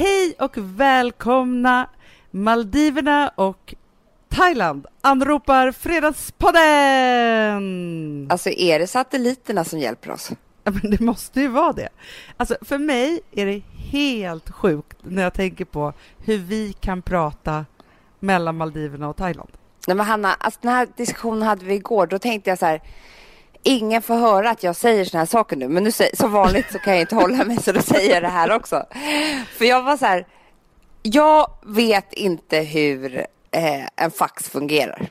Hej och välkomna Maldiverna och Thailand anropar Fredagspodden! Alltså är det satelliterna som hjälper oss? Ja, men det måste ju vara det. Alltså för mig är det helt sjukt när jag tänker på hur vi kan prata mellan Maldiverna och Thailand. Nej men Hanna, alltså den här diskussionen hade vi igår. Då tänkte jag så här, ingen får höra att jag säger såna här saker nu. Men nu som vanligt så kan jag inte hålla mig så då säger jag det här också. För jag var så här, jag vet inte hur eh, en fax fungerar.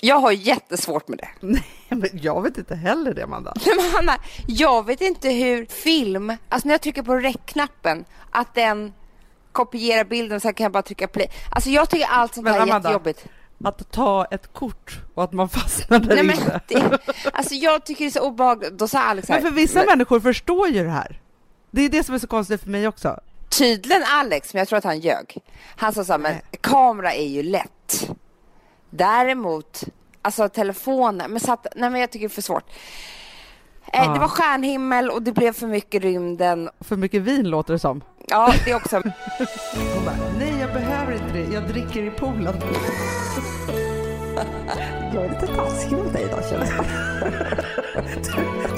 Jag har jättesvårt med det. Nej, men jag vet inte heller det, Amanda. Nej, men Hanna, jag vet inte hur film, alltså när jag trycker på rec-knappen, att den kopierar bilden och sen kan jag bara trycka play. Alltså jag tycker allt sånt här är jättejobbigt. Att ta ett kort och att man fastnar där Nej, men det, Alltså jag tycker det är så obehagligt. Då sa Alex här, Men för vissa men, människor förstår ju det här. Det är det som är så konstigt för mig också. Tydligen Alex, men jag tror att han ljög. Han sa så här, men kamera är ju lätt. Däremot, alltså telefonen, men satt, nej men jag tycker det är för svårt. Eh, ja. Det var stjärnhimmel och det blev för mycket rymden. För mycket vin låter det som. Ja, det också. Hon bara, nej jag behöver inte det, jag dricker i poolen. Jag är lite taskig mot dig idag känner jag.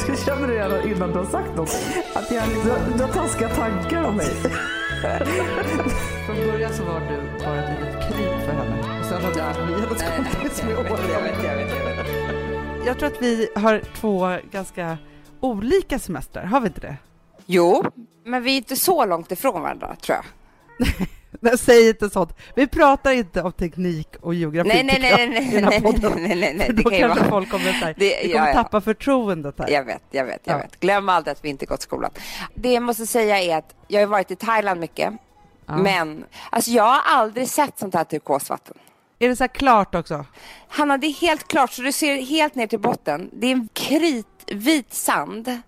Du, du känner det redan innan du har sagt något. Att jag, du, du har taskiga tankar om mig. Från början så var du bara ett litet kryp för henne. Och sen har du blivit hennes kompis med åren. Jag vet, jag vet, jag vet. Jag tror att vi har två ganska olika semestrar, har vi inte det? Jo, men vi är inte så långt ifrån varandra tror jag. Nej, säg inte sånt. Vi pratar inte om teknik och geografi nej, nej, nej, nej, i den här podden. Nej, nej, nej, nej, nej. nej, då det kan kanske vara... folk kommer, så här, det, vi kommer ja, ja. tappa förtroendet. Här. Jag vet, jag vet, jag ja. vet. Glöm aldrig att vi inte gått skolan. Det jag måste säga är att jag har varit i Thailand mycket. Ja. Men alltså jag har aldrig sett sånt här turkosvatten. Är det så klart också? Hanna, det är helt klart. Så du ser helt ner till botten. Det är en kritvit sand.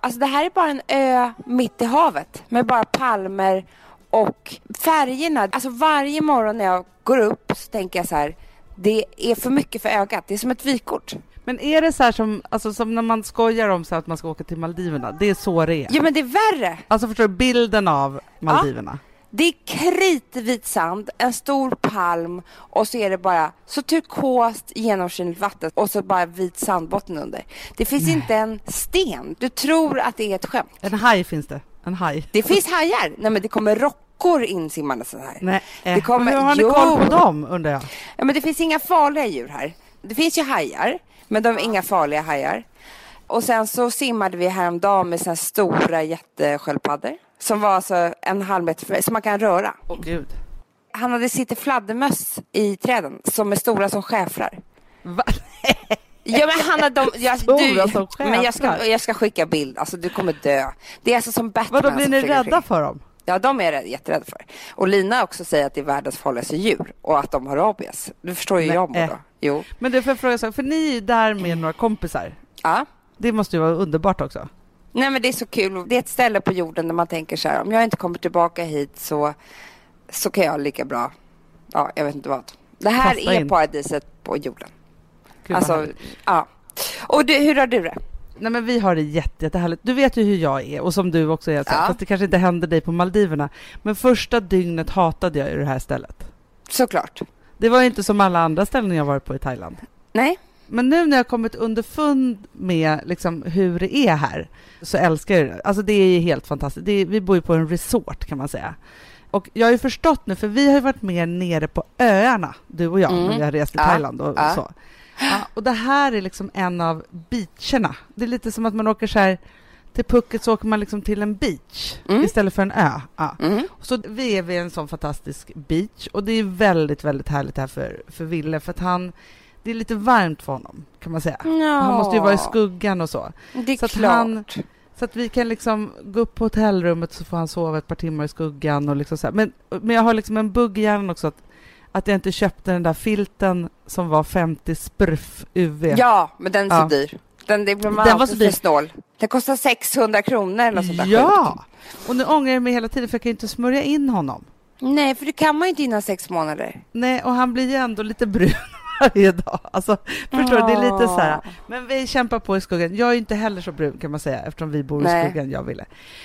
Alltså det här är bara en ö mitt i havet med bara palmer och färgerna. Alltså varje morgon när jag går upp så tänker jag så här, det är för mycket för ögat. Det är som ett vykort. Men är det så här som, alltså, som när man skojar om så att man ska åka till Maldiverna? Det är så det är? Ja, men det är värre. Alltså förstår du bilden av Maldiverna? Ja. Det är kritvit sand, en stor palm och så är det bara så turkost genomskinligt vatten och så bara vit sandbotten under. Det finns Nej. inte en sten. Du tror att det är ett skämt. En haj finns det. En haj. Det finns hajar. Nej, men det kommer rockor insimmande så här. Nej. Det kommer... Men hur har ni jo. koll på dem undrar jag? Ja, men det finns inga farliga djur här. Det finns ju hajar, men de är inga farliga hajar. Och sen så simmade vi häromdagen med såna stora jättesköldpaddor. Som var alltså en halv meter, som man kan röra. Åh gud. Han hade sitter fladdermöss i träden som är stora som schäfrar. Va? Ja men Hanna, de, jag, du, men jag ska, jag ska skicka bild, alltså du kommer dö. Det är alltså som Batman. Vadå, blir ni rädda för dem? Ja, de är jag jätterädda för. Och Lina också säger att det är världens farligaste djur och att de har rabies. Du förstår ju Nej. jag mår då. Jo. Men det får fråga, så, för ni är där med några kompisar. Ja. Det måste ju vara underbart också. Nej men det är så kul. Det är ett ställe på jorden där man tänker så här, om jag inte kommer tillbaka hit så, så kan jag lika bra, ja jag vet inte vad. Det här Kasta är in. paradiset på jorden. Gud, alltså, ja. Och du, hur har du det? Nej men vi har det jätte, jättehärligt. Du vet ju hur jag är och som du också är, ja. fast det kanske inte hände dig på Maldiverna. Men första dygnet hatade jag ju det här stället. Såklart. Det var ju inte som alla andra ställen jag varit på i Thailand. Nej. Men nu när jag kommit underfund med liksom hur det är här så älskar jag det. Alltså det är helt fantastiskt. Är, vi bor ju på en resort kan man säga. Och jag har ju förstått nu, för vi har ju varit mer nere på öarna, du och jag, mm. när vi har rest i Thailand och, ja. så. Ja, och det här är liksom en av beacherna. Det är lite som att man åker så här till Phuket så åker man liksom till en beach mm. istället för en ö. Ja. Mm. Så vi är vid en sån fantastisk beach och det är väldigt, väldigt härligt här för, för Ville för att han det är lite varmt för honom, kan man säga. Ja. Han måste ju vara i skuggan och så. Det är så klart. Han, så att vi kan liksom gå upp på hotellrummet så får han sova ett par timmar i skuggan. Och liksom så här. Men, men jag har liksom en bugg i hjärnan också att, att jag inte köpte den där filten som var 50 sprf UV. Ja, men den är så ja. dyr. Den, det blir man den var så dyr. snål. Den kostar 600 kronor eller något sånt där Ja, sjukt. och nu ångrar jag mig hela tiden för jag kan inte smörja in honom. Nej, för det kan man ju inte innan sex månader. Nej, och han blir ju ändå lite brun varje dag. Alltså, förstår du? Det är lite så här. Men vi kämpar på i skuggan. Jag är inte heller så brun kan man säga eftersom vi bor i Nej. skuggan, jag ville.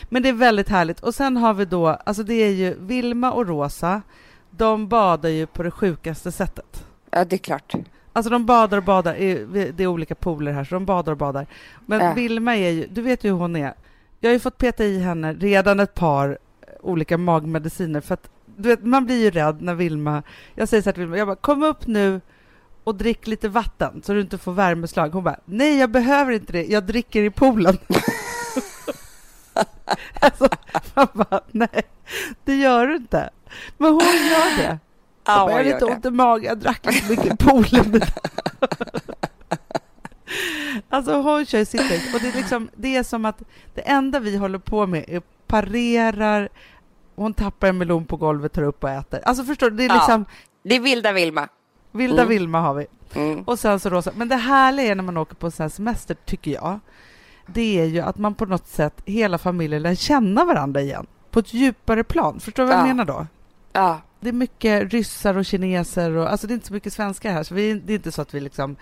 Men det är väldigt härligt. Och sen har vi då, alltså det är ju Vilma och Rosa, de badar ju på det sjukaste sättet. Ja, det är klart. Alltså de badar och badar, det är olika pooler här, så de badar och badar. Men Ja. Vilma är ju, du vet ju hur hon är. Jag har ju fått peta i henne redan ett par olika magmediciner för att du vet, man blir ju rädd när Vilma, jag säger så här till Vilma, jag bara kom upp nu och drick lite vatten så du inte får värmeslag. Hon bara, nej jag behöver inte det, jag dricker i poolen. alltså, man bara, nej det gör du inte. Men hon gör det. Ja, jag har lite det. ont i magen, jag drack lite mycket poolen. alltså hon kör sitt och det är liksom, det är som att det enda vi håller på med är parerar, hon tappar en melon på golvet, tar upp och äter. Alltså förstår du, det är Ja. liksom Det är vilda Vilma. vilda Mm. Vilma har vi. Mm. Och sen så rosa. Men det härliga är när man åker på sån här semester, tycker jag, det är ju att man på något sätt, hela familjen lär känna varandra igen på ett djupare plan. Förstår du vad jag Ja. menar då? Ja. Det är mycket ryssar och kineser och alltså det är inte så mycket svenskar här så vi, det är inte så att vi liksom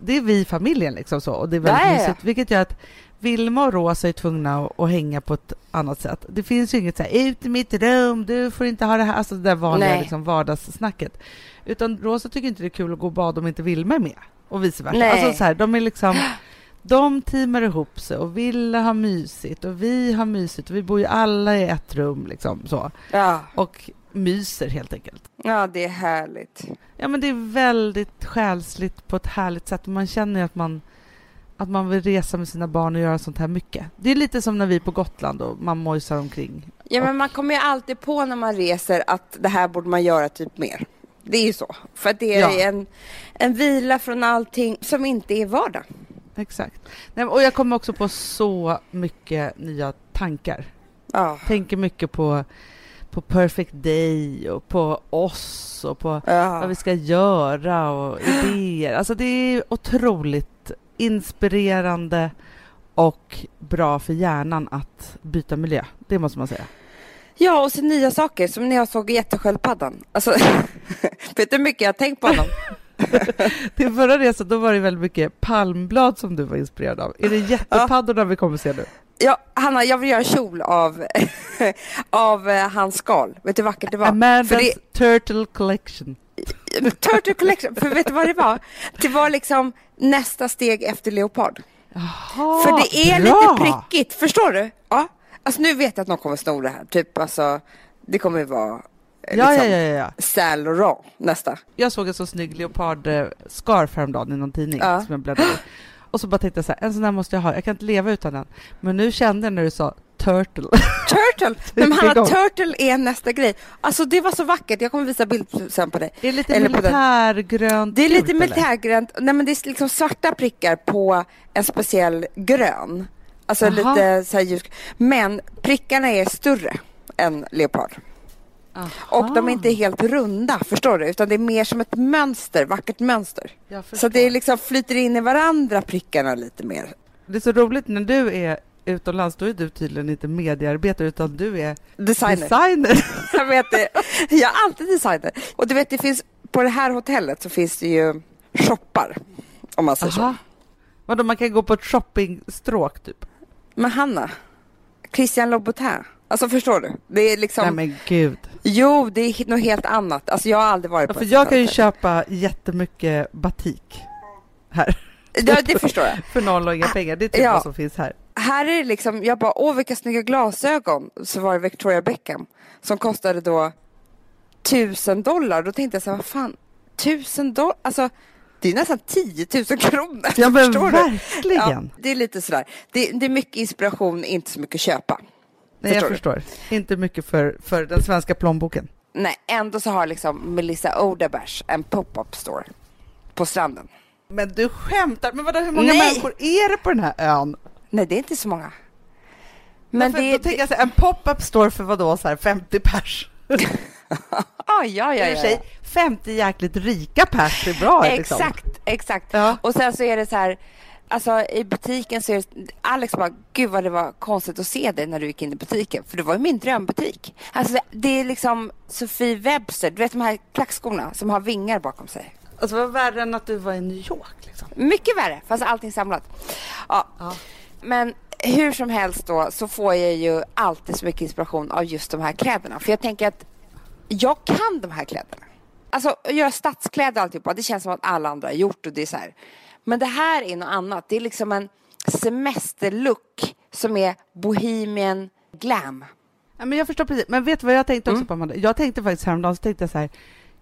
det är vi familjen liksom så och det är väldigt Nej. mysigt vilket gör att Vilma och Rosa är tvungna att, att hänga på ett annat sätt. Det finns ju inget så här ut i mitt rum, du får inte ha det här, alltså det där vanliga Nej. liksom vardagssnacket. Utan Rosa tycker inte det är kul att gå och bada om inte Vilma är med och vice versa. Nej. Alltså så här, de är liksom de teamar ihop sig och vill ha mysigt och vi har mysigt och vi bor ju alla i ett rum liksom så Ja. och myser helt enkelt. ja, det är härligt. Ja, men det är väldigt själsligt på ett härligt sätt. Man känner ju att man, att man vill resa med sina barn och göra sånt här mycket. Det är lite som när vi är på Gotland och man mojsar omkring. Ja, men man kommer ju alltid på när man reser att det här borde man göra typ mer. Det är ju så. För att det är Ja. en, en vila från allting som inte är vardag. Exakt. Nej, och jag kommer också på så mycket nya tankar. Ja. Tänker mycket på, på Perfect Day och på oss och på vad Ja. vi ska göra och idéer. Alltså det är otroligt inspirerande och bra för hjärnan att byta miljö. Det måste man säga. ja, och så nya saker som när jag såg jättesköldpaddan. Alltså, vet du hur mycket jag har tänkt på honom? Till förra resan då var det väldigt mycket palmblad som du var inspirerad av. Är det jättepaddorna vi kommer se nu? Ja, Hanna, jag vill göra kjol av, av eh, hans skal. Vet du hur vackert det var? Amandas För det, Turtle Collection. Turtle Collection, för vet du vad det var? Det var liksom nästa steg efter leopard. Jaha, För det är bra! lite prickigt, förstår du? Ja. Alltså nu vet jag att någon kommer sno det här. Typ alltså, det kommer ju vara Ja, liksom, ja, ja, ja. Saint Laurent nästa. Jag såg en så snygg leopardscarf häromdagen i någon tidning Ja. som jag bläddrade i. Och så bara tänkte jag så här, en sån här måste jag ha. Jag kan inte leva utan den. Men nu kände jag när du sa turtle. Turtle! Men Hanna. Turtle är nästa grej. Alltså det var så vackert. Jag kommer visa bild sen på dig. Det är lite Eller militärgrönt Det är lite militärgrönt. Nej men det är liksom svarta prickar på en speciell grön. Alltså Jaha. lite så här ljus. Men prickarna är större än leopard. Och de är inte helt runda, förstår du? Utan det är mer som ett mönster, vackert mönster. Så det liksom flyter in i varandra prickarna lite mer. Det är så roligt när du är utomlands, då är du tydligen inte mediearbetare utan du är Designer. designer. Jag vet det. Jag är alltid designer. Och du vet, det finns, på det här hotellet så finns det ju shoppar. Om man säger så. Aha. Vadå, man kan gå på ett shoppingstråk typ? Men Hanna, Christian Louboutin. Alltså förstår du? Det är liksom, Nej men gud. Jo det är något helt annat. Alltså jag har aldrig varit Ja, på för ett jag kan ju köpa jättemycket batik här. Ja, det förstår jag. För noll och inga pengar. Det är typ Ja. vad som finns här. Här är det liksom, jag bara, åh vilka snygga glasögon. Så var det Victoria Beckham som kostade då tusen dollar. Då tänkte jag så här, vad fan, tusen dollar? Alltså, det är nästan 10 000 kronor. Ja men förstår du? verkligen. Ja, det är lite sådär. Det, det är mycket inspiration, inte så mycket köpa. Nej, jag förstår förstår. Inte mycket för, för den svenska plånboken. Nej, ändå så har liksom Melissa Odeberg en pop-up store på stranden. Men du skämtar? Men vadå, hur många Nej. människor är det på den här ön? Nej, det är inte så många. Men Men för, det, då tänker jag så här, en pop-up store för vadå, så här 50 pers? Ah, ja, ja, ja, sig, 50 jäkligt rika pers är bra. Liksom. Exakt, exakt. Ja. Och sen så är det så här, alltså i butiken så är det, Alex bara, gud vad det var konstigt att se dig när du gick in i butiken, för det var ju min drömbutik. Alltså det är liksom Sofie Webster, du vet de här klackskorna som har vingar bakom sig. Alltså det var värre än att du var i New York liksom. Mycket värre, fast allting samlat. Ja. Ja. Men hur som helst då så får jag ju alltid så mycket inspiration av just de här kläderna. För jag tänker att jag kan de här kläderna. Alltså att göra stadskläder och alltihopa, det känns som att alla andra har gjort och det är så här. Men det här är något annat. Det är liksom en semesterlook som är bohemian glam. Ja, men jag förstår precis. Men vet du vad jag tänkte också Mm. på, Amanda? Jag tänkte faktiskt häromdagen, så tänkte jag så här,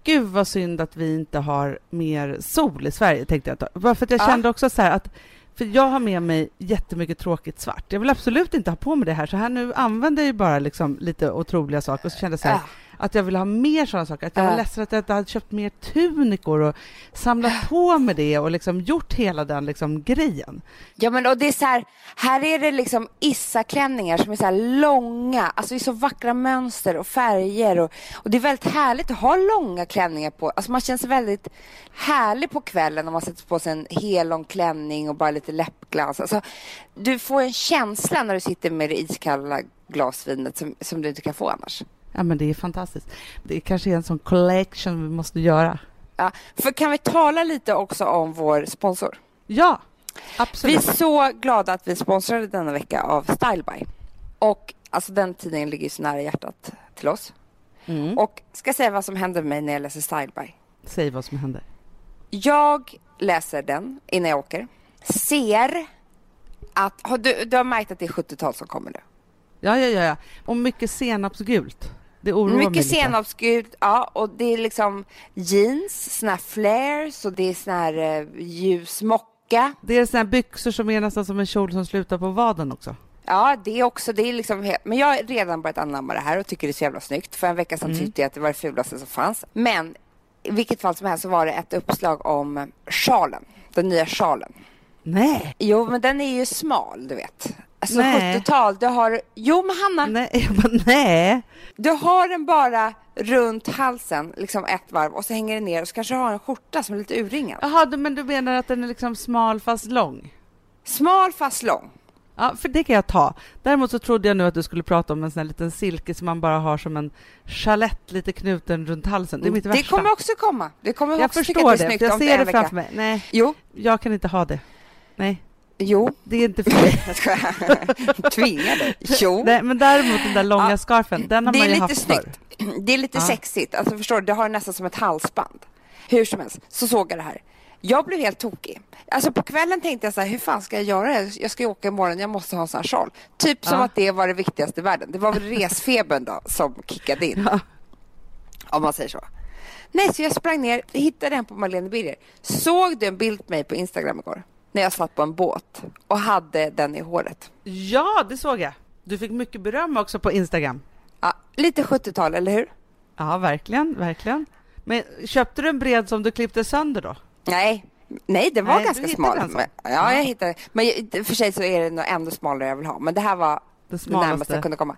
gud vad synd att vi inte har mer sol i Sverige, tänkte jag. Bara för att jag Ja. kände också så här att, för jag har med mig jättemycket tråkigt svart. Jag vill absolut inte ha på mig det här, så här nu använder jag ju bara liksom lite otroliga saker och så kände jag så här, Ja. Att jag vill ha mer sådana saker. Att jag var Ja. ledsen att jag inte hade köpt mer tunikor och samlat på mig det och liksom gjort hela den liksom grejen. Ja men och det är så här, här är det liksom Issa-klänningar som är så här långa, alltså i så vackra mönster och färger och, och det är väldigt härligt att ha långa klänningar på, alltså man känner sig väldigt härlig på kvällen om man sätter på sig en hel lång klänning och bara lite läppglans. Alltså, du får en känsla när du sitter med det iskalla glasvinet som, som du inte kan få annars. Ja, men det är fantastiskt. Det kanske är en sån collection vi måste göra. Ja, för kan vi tala lite också om vår sponsor? Ja, Vi absolut. är så glada att vi sponsrade denna vecka av Styleby. Och alltså den tidningen ligger ju så nära hjärtat till oss. Mm. Och ska säga vad som händer med mig när jag läser Styleby. Säg vad som händer. Jag läser den innan jag åker. Ser att, har du, du har märkt att det är 70-tal som kommer nu? Ja, ja, ja, ja. Och mycket senapsgult. Det oroar mig Mycket lite. senapsgult, ja, och det är liksom jeans, såna här flares och det är såna här eh, ljus mocka. Det är såna här byxor som är nästan som en kjol som slutar på vaden också. Ja, det är också, det är liksom, men jag har redan börjat anamma det här och tycker det är så jävla snyggt. För en vecka sedan tyckte jag att det var det fulaste som fanns. Men i vilket fall som helst så var det ett uppslag om sjalen, den nya sjalen. Nej, Jo, men den är ju smal, du vet. Alltså Nej. 70-tal, du har, jo men Hanna, nej, jag bara, nej. du har den bara runt halsen, liksom ett varv och så hänger den ner och så kanske du har en skjorta som är lite urringad. Jaha, du- men du menar att den är liksom smal fast lång? Smal fast lång. Ja, för det kan jag ta. Däremot så trodde jag nu att du skulle prata om en sån här liten silke som man bara har som en chalett lite knuten runt halsen. Det är mitt Det värsta. kommer också komma. Det kommer jag också förstår det, det är för snyggt jag ser det vecka. framför mig. Nej, Jo, jag kan inte ha det. Nej, jo. det är inte för skojar. Tvingar dig. Jo. Nej, men däremot den där långa Ja, scarfen, den har det man ju haft förr. snyggt. Det är lite Ja. sexigt. Alltså förstår du, det har nästan som ett halsband. Hur som helst, så såg jag det här. Jag blev helt tokig. Alltså på kvällen tänkte jag så här, hur fan ska jag göra det? Jag ska ju åka imorgon, jag måste ha en sån här sjal. Typ som Ja. att det var det viktigaste i världen. Det var väl resfebern då som kickade in. Ja. Om man säger så. Nej, så jag sprang ner, hittade den på Marlene Birger. Såg du en bild på mig på Instagram igår? När jag satt på en båt och hade den i håret. Ja, det såg jag. Du fick mycket beröm också på Instagram. Ja, lite 70-tal, eller hur? Ja, verkligen, verkligen. Men köpte du en bred som du klippte sönder då? Nej, nej det var Nej, ganska smal. en sån. Men, ja, jag hittade. Men för sig så är det nog ännu smalare jag vill ha. Men det här var Det det närmaste jag kunde komma.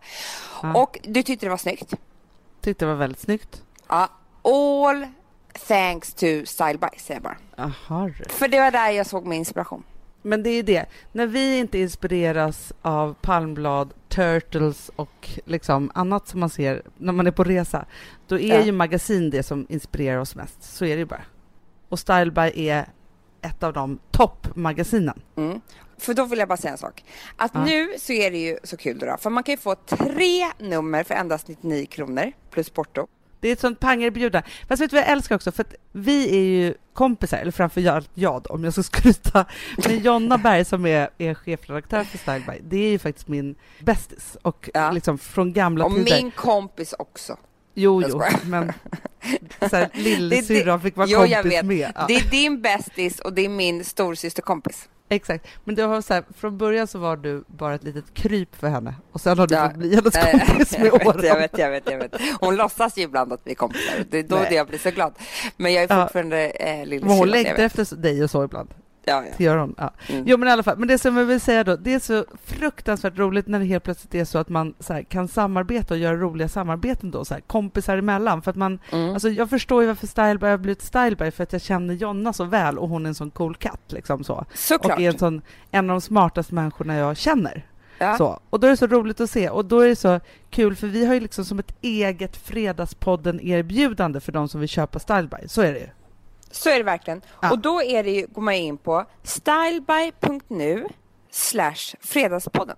Ja. Och du tyckte det var snyggt? Tyckte det var väldigt snyggt. Ja, all thanks to Style By, säger jag bara. Jaha. du. För det var där jag såg min inspiration. Men det är ju det, när vi inte inspireras av palmblad, turtles och liksom annat som man ser när man är på resa, då är Ja. ju magasin det som inspirerar oss mest. Så är det ju bara. Och Style By är ett av de toppmagasinen. Mm. För då vill jag bara säga en sak. Att Ja. nu så är det ju så kul då, för man kan ju få tre nummer för endast 99 kronor plus porto. Det är ett sånt pangerbjudande. Fast vet du vad jag älskar också? För att vi är ju kompisar, eller framför jag då, om jag ska skryta. Men Jonna Berg som är, är chefredaktör för Style By, det är ju faktiskt min bästis. Och Ja. liksom från gamla Och tider. min kompis också. Jo, jo, men lillsyrran fick vara Jo, kompis med. Ja, Det är din bästis och det är min storsysterkompis. Exakt. Men du har så här, från början så var du bara ett litet kryp för henne och sen har du Ja. fått bli hennes kompis med åren. jag vet, jag vet, jag vet. Hon låtsas ju ibland att vi är kompisar. Det är då Nej. det jag blir så glad. Men jag är Ja. fortfarande eh, Men hon lillsyrran. jag längtar efter dig och så ibland. Ja, Det gör hon. Ja. ja. Mm. Jo men i alla fall, men det som jag vill säga då, det är så fruktansvärt roligt när det helt plötsligt är så att man så här, kan samarbeta och göra roliga samarbeten då, så här, kompisar emellan. För att man, Mm. alltså jag förstår ju varför Styleby har blivit Styleby, för att jag känner Jonna så väl och hon är en sån cool katt liksom så. Såklart. Och är en, sån, en av de smartaste människorna jag känner. ja. Så. Och då är det så roligt att se och då är det så kul för vi har ju liksom som ett eget Fredagspodden-erbjudande för de som vill köpa Styleby. Så är det ju. Så är det verkligen. Ja. Och då är det ju, går man in på styleby.nu slash fredagspodden.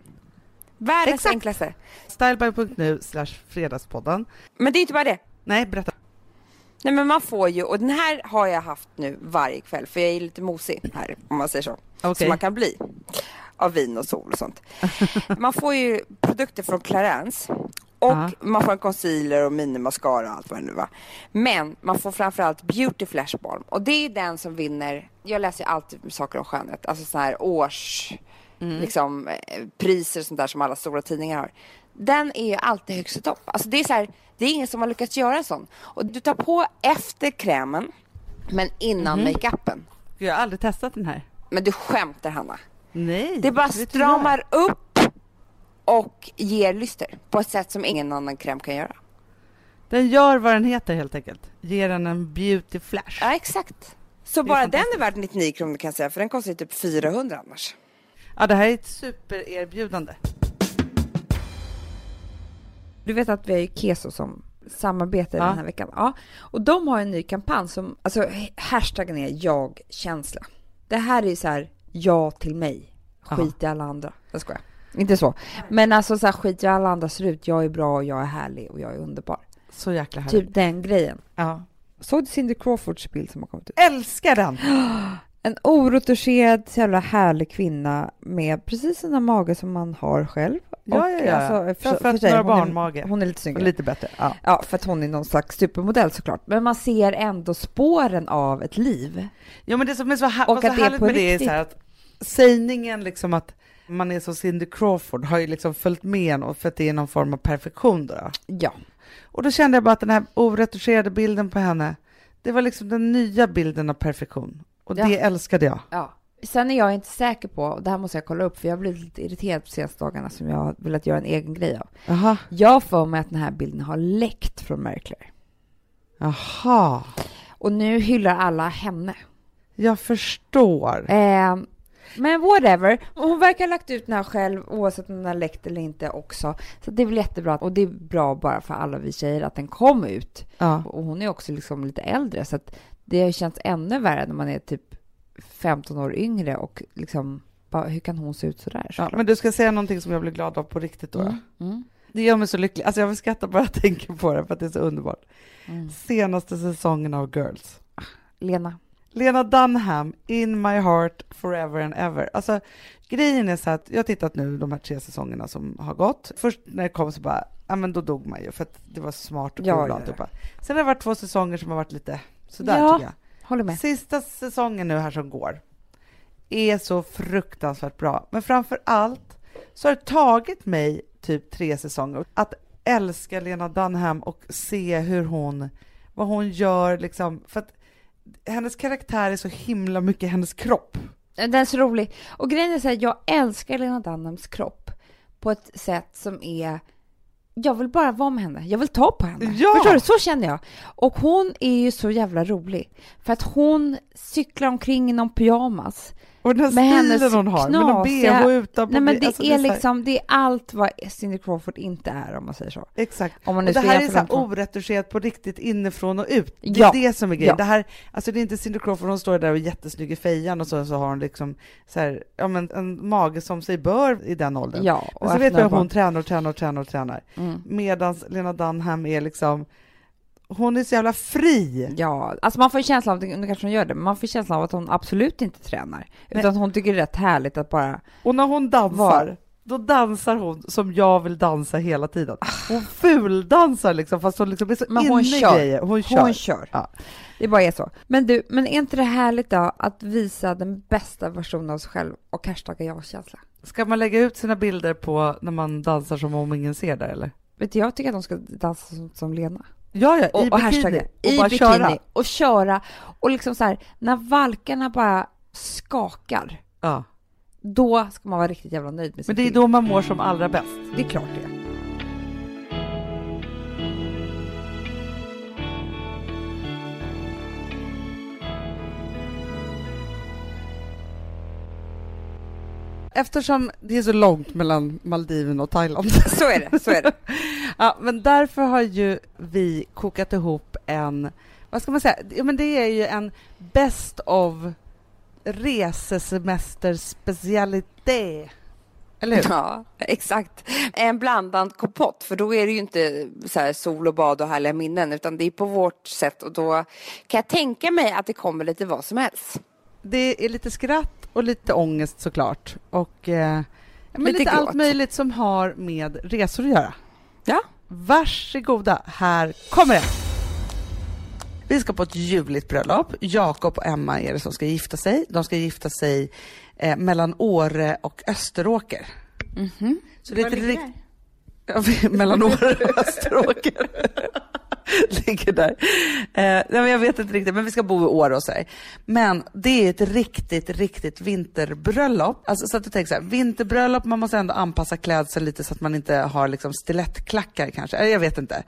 Världens Exakt. enklaste. Styleby.nu slash fredagspodden. Men det är inte bara det. Nej, berätta. Nej men man får ju, och den här har jag haft nu varje kväll för jag är lite mosig här om man säger så. Okej. Som man kan bli. Av vin och sol och sånt. man får ju produkter från Clarence. Och Ja. man får en concealer och minimascara och allt vad det nu var. Men man får framförallt Beauty Flash Balm. Och det är den som vinner, jag läser ju alltid saker om skönhet. Alltså så här års, liksom eh, priser och sånt där som alla stora tidningar har. Den är ju alltid högst i topp. Alltså det är så här, det är ingen som har lyckats göra en sån. Och du tar på efter krämen, men innan makeupen. Jag har aldrig testat den här. Men du skämtar Hanna. Nej. Det bara stramar upp och ger lyster på ett sätt som ingen annan kräm kan göra. Den gör vad den heter helt enkelt. Ger den en beauty flash. Ja, exakt. Så bara den är värd 99 kronor kan jag säga, för den kostar ju typ 400 annars. Ja, det här är ett supererbjudande. Du vet att vi har ju Keso som samarbetar Ja. den här veckan. Ja. Och de har en ny kampanj som, alltså hashtaggen är jag-känsla. Det här är ju så här, ja till mig, skit i alla andra. Jag skojar. Inte så. Men alltså så här, skit i alla andra ser ut, jag är bra, jag är härlig och jag är underbar. Så jäkla härligt. Typ den grejen. Ja. Såg du Cindy Crawfords bild som har kommit ut? Älskar den! En oretuscherad, jävla härlig kvinna med precis där mage som man har själv. Ja, ja, ja. Alltså, för, för fött sig, några barnmage. Hon är lite snyggare. Lite bättre. Ja. Ja, för att hon är någon slags supermodell såklart. Men man ser ändå spåren av ett liv. ja, men det som är så, här, Och så härligt på med det är riktigt. så här att sägningen liksom att man är som Cindy Crawford har ju liksom följt med en och för att det är någon form av perfektion då. Ja. Och då kände jag bara att den här oretuscherade bilden på henne, det var liksom den nya bilden av perfektion. Och Ja. det älskade jag. ja. Sen är jag inte säker på, och det här måste jag kolla upp, för jag har blivit lite irriterad på senaste dagarna som jag har velat göra en egen grej av. Jaha. Jag för mig att den här bilden har läckt från Claire. Jaha. Och nu hyllar alla henne. Jag förstår. Eh, men whatever. Hon verkar ha lagt ut den här själv oavsett om den har läckt eller inte också. Så det är väl jättebra. Och det är bra bara för alla vi tjejer att den kom ut. Ja. Och hon är också liksom lite äldre så att det känts ännu värre när man är typ 15 år yngre och liksom bara, hur kan hon se ut sådär? Ja, såklart? men du ska säga någonting som jag blir glad av på riktigt då. mm. Mm. Det gör mig så lycklig. Alltså jag vill skratta bara jag tänker på det för att det är så underbart. Mm. Senaste säsongen av Girls. Lena. Lena Dunham, In My Heart Forever and Ever. Alltså grejen är så att jag har tittat nu de här tre säsongerna som har gått. Först när det kom så bara, ja men då dog man ju för att det var smart och Ja, och ja. Sen har det varit två säsonger som har varit lite sådär Ja. tycker jag. Håller med. Sista säsongen nu här som går är så fruktansvärt bra. Men framför allt så har det tagit mig typ tre säsonger att älska Lena Dunham och se hur hon, vad hon gör liksom. För att hennes karaktär är så himla mycket hennes kropp. Den är så rolig. Och grejen är så här, jag älskar Lena Dunhams kropp på ett sätt som är jag vill bara vara med henne. Jag vill ta på henne. Ja! Förstår du? Så känner jag. Och hon är ju så jävla rolig. För att hon cyklar omkring i någon pyjamas. Och den här Med hennes stilen hon har, med någon knasiga- bh utanpå. Nej men det alltså, är så här- liksom, det är allt vad Cindy Crawford inte är om man säger så. Exakt. Om man nu Och det här är så här oretuscherat på riktigt inifrån och ut. Det är Ja. det som är grejen. Ja. Det, här, alltså det är inte Cindy Crawford, hon står där och är jättesnygg i fejan och så, så har hon liksom så här, ja, men en mage som sig bör i den åldern. Ja, och Men så vet vi att hon tränar och tränar och tränar och tränar. Mm. Medan Lena Dunham är liksom, hon är så jävla fri. Ja, alltså man får ju känslan av, nu kanske hon gör det, men man får känslan av att hon absolut inte tränar. Utan hon tycker det är rätt härligt att bara, Och när hon dansar, Var? då dansar hon som jag vill dansa hela tiden. Hon fuldansar liksom, fast hon liksom är så Men inne hon i kör. grejer. Hon kör. hon kör. Ja. Det bara är så. Men du, men är inte det härligt då att visa den bästa versionen av sig själv och hashtagga jag-känsla? Ska man lägga ut sina bilder på när man dansar som om ingen ser där eller? Vet du, jag tycker att de ska dansa som, som Lena. Ja, ja, Och, i och bikini. och i bara bikini. köra. Och köra. Och liksom så här, när valkarna bara skakar, Ja. då ska man vara riktigt jävla nöjd med sin Men det är då man mår som allra bäst. Det är klart det. Eftersom det är så långt mellan Maldiven och Thailand. Så är det, så är det. ja, men därför har ju vi kokat ihop en, vad ska man säga, ja, men det är ju en best of resesemesterspecialitet. Eller hur? Ja, exakt. En blandad kompott, för då är det ju inte så här sol och bad och härliga minnen, utan det är på vårt sätt och då kan jag tänka mig att det kommer lite vad som helst. Det är lite skratt och lite ångest såklart. Och eh, men Lite lite, allt möjligt som har med resor att göra. Ja. Varsågoda, här kommer det! Vi ska på ett ljuvligt bröllop. Jakob och Emma är det som ska gifta sig. De ska gifta sig eh, mellan Åre och Österåker. Så det är vi- mellan Åre och Österåker. Ligger där. Eh, jag vet inte riktigt, men vi ska bo i Åre och så här. Men det är ett riktigt, riktigt vinterbröllop. Alltså, så att du tänker så här, vinterbröllop, man måste ändå anpassa klädseln lite så att man inte har liksom stilettklackar kanske. Eh, Jag vet inte.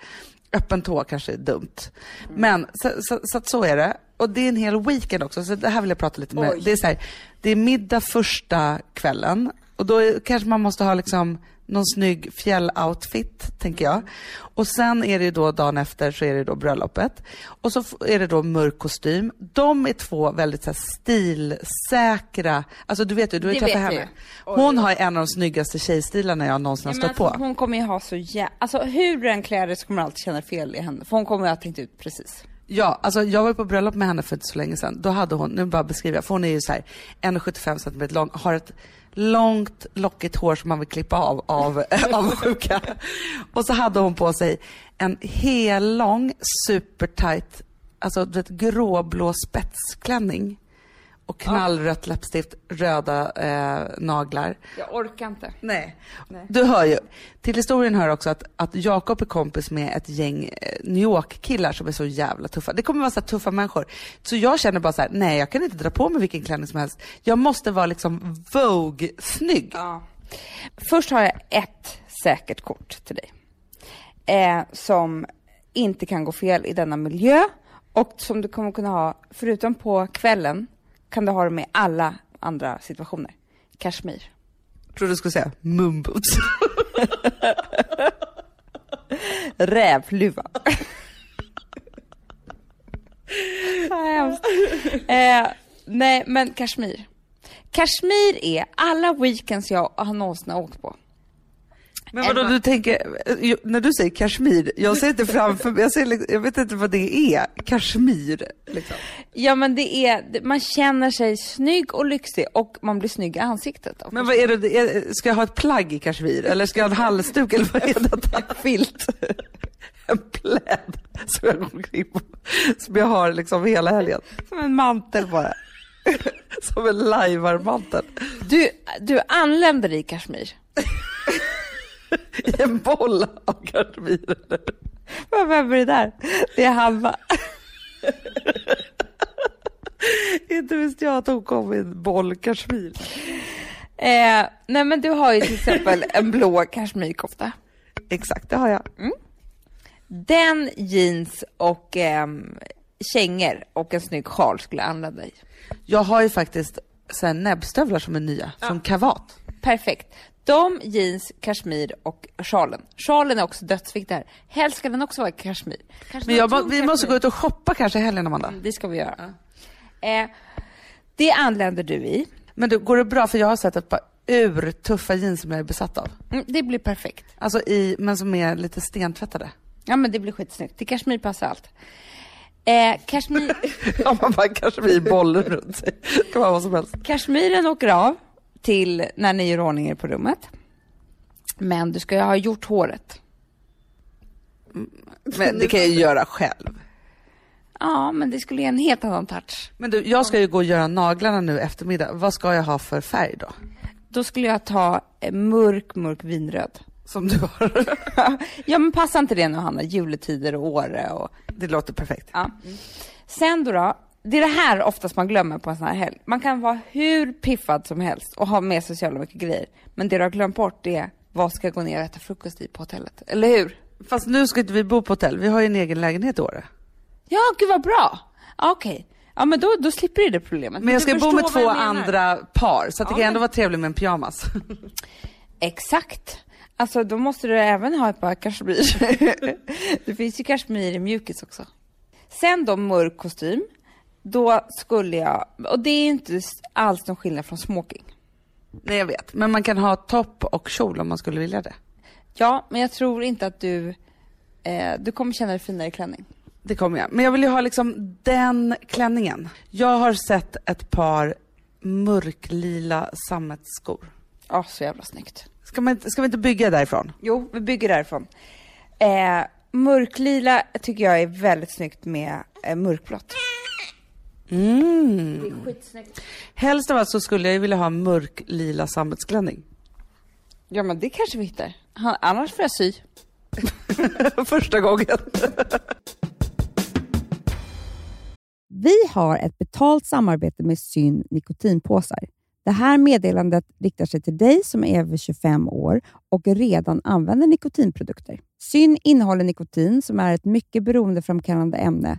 Öppen tå kanske är dumt. Men så, så, så att så är det. Och det är en hel weekend också, så det här vill jag prata lite med. Oj. Det är, så här, det är middag första kvällen och då är, kanske man måste ha liksom någon snygg fjälloutfit, tänker jag. Och sen är det ju då dagen efter så är det då bröllopet. Och så är det då mörk kostym. De är två väldigt så här, stilsäkra, alltså du vet ju, du har träffat henne. Hon har en av de snyggaste tjejstilarna jag någonsin har Ja, stött på. alltså, hon kommer ju ha så jä... Alltså hur du än klär dig så kommer du alltid känna fel i henne. För hon kommer ju ha tänkt ut precis. Ja, alltså jag var på bröllop med henne för inte så länge sedan. Då hade hon, nu bara beskriver jag, för hon är ju så här 1,75 cm lång, har ett långt lockigt hår som man vill klippa av av, av sjuka. Och så hade hon på sig en hellång supertight, alltså du vet gråblå spetsklänning. Och knallrött läppstift, röda eh, naglar. Jag orkar inte. Nej. Du hör ju. Till historien hör också att, att Jakob är kompis med ett gäng eh, New York-killar som är så jävla tuffa. Det kommer vara så tuffa människor. Så jag känner bara så här, nej jag kan inte dra på mig vilken klänning som helst. Jag måste vara liksom Vogue-snygg. Ja. Först har jag ett säkert kort till dig. Eh, som inte kan gå fel i denna miljö och som du kommer kunna ha, förutom på kvällen, kan du ha det med alla andra situationer. Kashmir. Jag trodde du skulle säga mumboots. Rävluva. Hemskt. eh, nej, men Kashmir. Kashmir är alla weekends jag har någonsin har åkt på. Men vadå, du tänker, eh, när du säger kashmir, jag ser inte framför jag, ser, liksom- jag vet inte vad det är. Kashmir, liksom. Ja men det är, man känner sig snygg och lyxig och man blir snygg i ansiktet. av Men vad är det, ska jag ha ett plagg i kashmir eller ska jag ha en halsduk eller vad är detta? Filt. En pläd som jag går omkring på, som jag har liksom hela helgen. Som en mantel bara. Som en lajvarmantel. Du, du anländer i Kashmir. I en boll av. Vad- Vem är det där? Det är Halva. Inte visste jag att hon kom i en boll kashmir. Eh, nej men du har ju till exempel en blå kashmirkofta. Exakt, det har jag. Den, jeans och ehm, kängor och en snygg sjal skulle jag använda i. Jag har ju faktiskt så här näbbstövlar som är nya, från Kavat. Perfekt. De, jeans, kashmir och sjalen. Sjalen är också dödsviktig här. Helst ska den också vara kashmir. Kanske Men jag, må- vi måste kashmir. gå ut och shoppa kanske i helgen, Amanda. Det ska vi göra. Eh, det anländer du i. Men du, går det bra? För jag har sett ett par urtuffa jeans som jag är besatt av. Mm, det blir perfekt. Alltså i, men som är lite stentvättade. Ja men det blir skitsnyggt. Till kashmir passar allt. Eh, kashmir, Om man bara kashmirbollen runt sig. Det kan vara vad som helst. kashmiren åker av till när ni gör ordning er på rummet. Men du ska ju ha gjort håret. Men det kan jag ju göra själv. Ja, men det skulle ge en helt annan touch. Men du, jag ska ju gå och göra naglarna nu eftermiddag. Vad ska jag ha för färg då? Då skulle jag ta mörk, mörk vinröd. Som du har. ja, men passar inte det nu Hanna? Juletider och Åre och... Det låter perfekt. Ja. Sen då, då, det är det här oftast man glömmer på en sån här helg. Man kan vara hur piffad som helst och ha med sig så jävla mycket grejer. Men det du har glömt bort det är vad ska jag gå ner och äta frukost i på hotellet? Eller hur? Fast nu ska inte vi bo på hotell. Vi har ju en egen lägenhet i Åre. Ja, gud vad bra! Okej. Ja, men då, då slipper du det problemet. Men jag ska bo med två andra par. Så att det Ja, kan ändå men- vara trevligt med en pyjamas. Exakt. Alltså då måste du även ha ett par kashmir. det finns ju kashmir i mjukis också. Sen då mörk kostym. Då skulle jag, och det är inte alls någon skillnad från smoking. Nej, jag vet. Men man kan ha topp och kjol om man skulle vilja det. Ja, men jag tror inte att du, eh, du kommer känna dig finare i klänning. Det kommer jag. Men jag vill ju ha liksom den klänningen. Jag har sett ett par mörklila sammetsskor. Ja, så jävla snyggt. Ska, man, ska vi inte bygga därifrån? Jo, vi bygger därifrån. Eh, mörklila tycker jag är väldigt snyggt med eh, mörkblått. Mm. Det är skitsnyggt. Helst av allt så skulle jag vilja ha mörklila sammetsklänning. Ja, men det kanske vi hittar. Han, annars får jag sy. Första gången. Vi har ett betalt samarbete med Syn nikotinpåsar. Det här meddelandet riktar sig till dig som är över 25 år och redan använder nikotinprodukter. Syn innehåller nikotin som är ett mycket beroendeframkallande ämne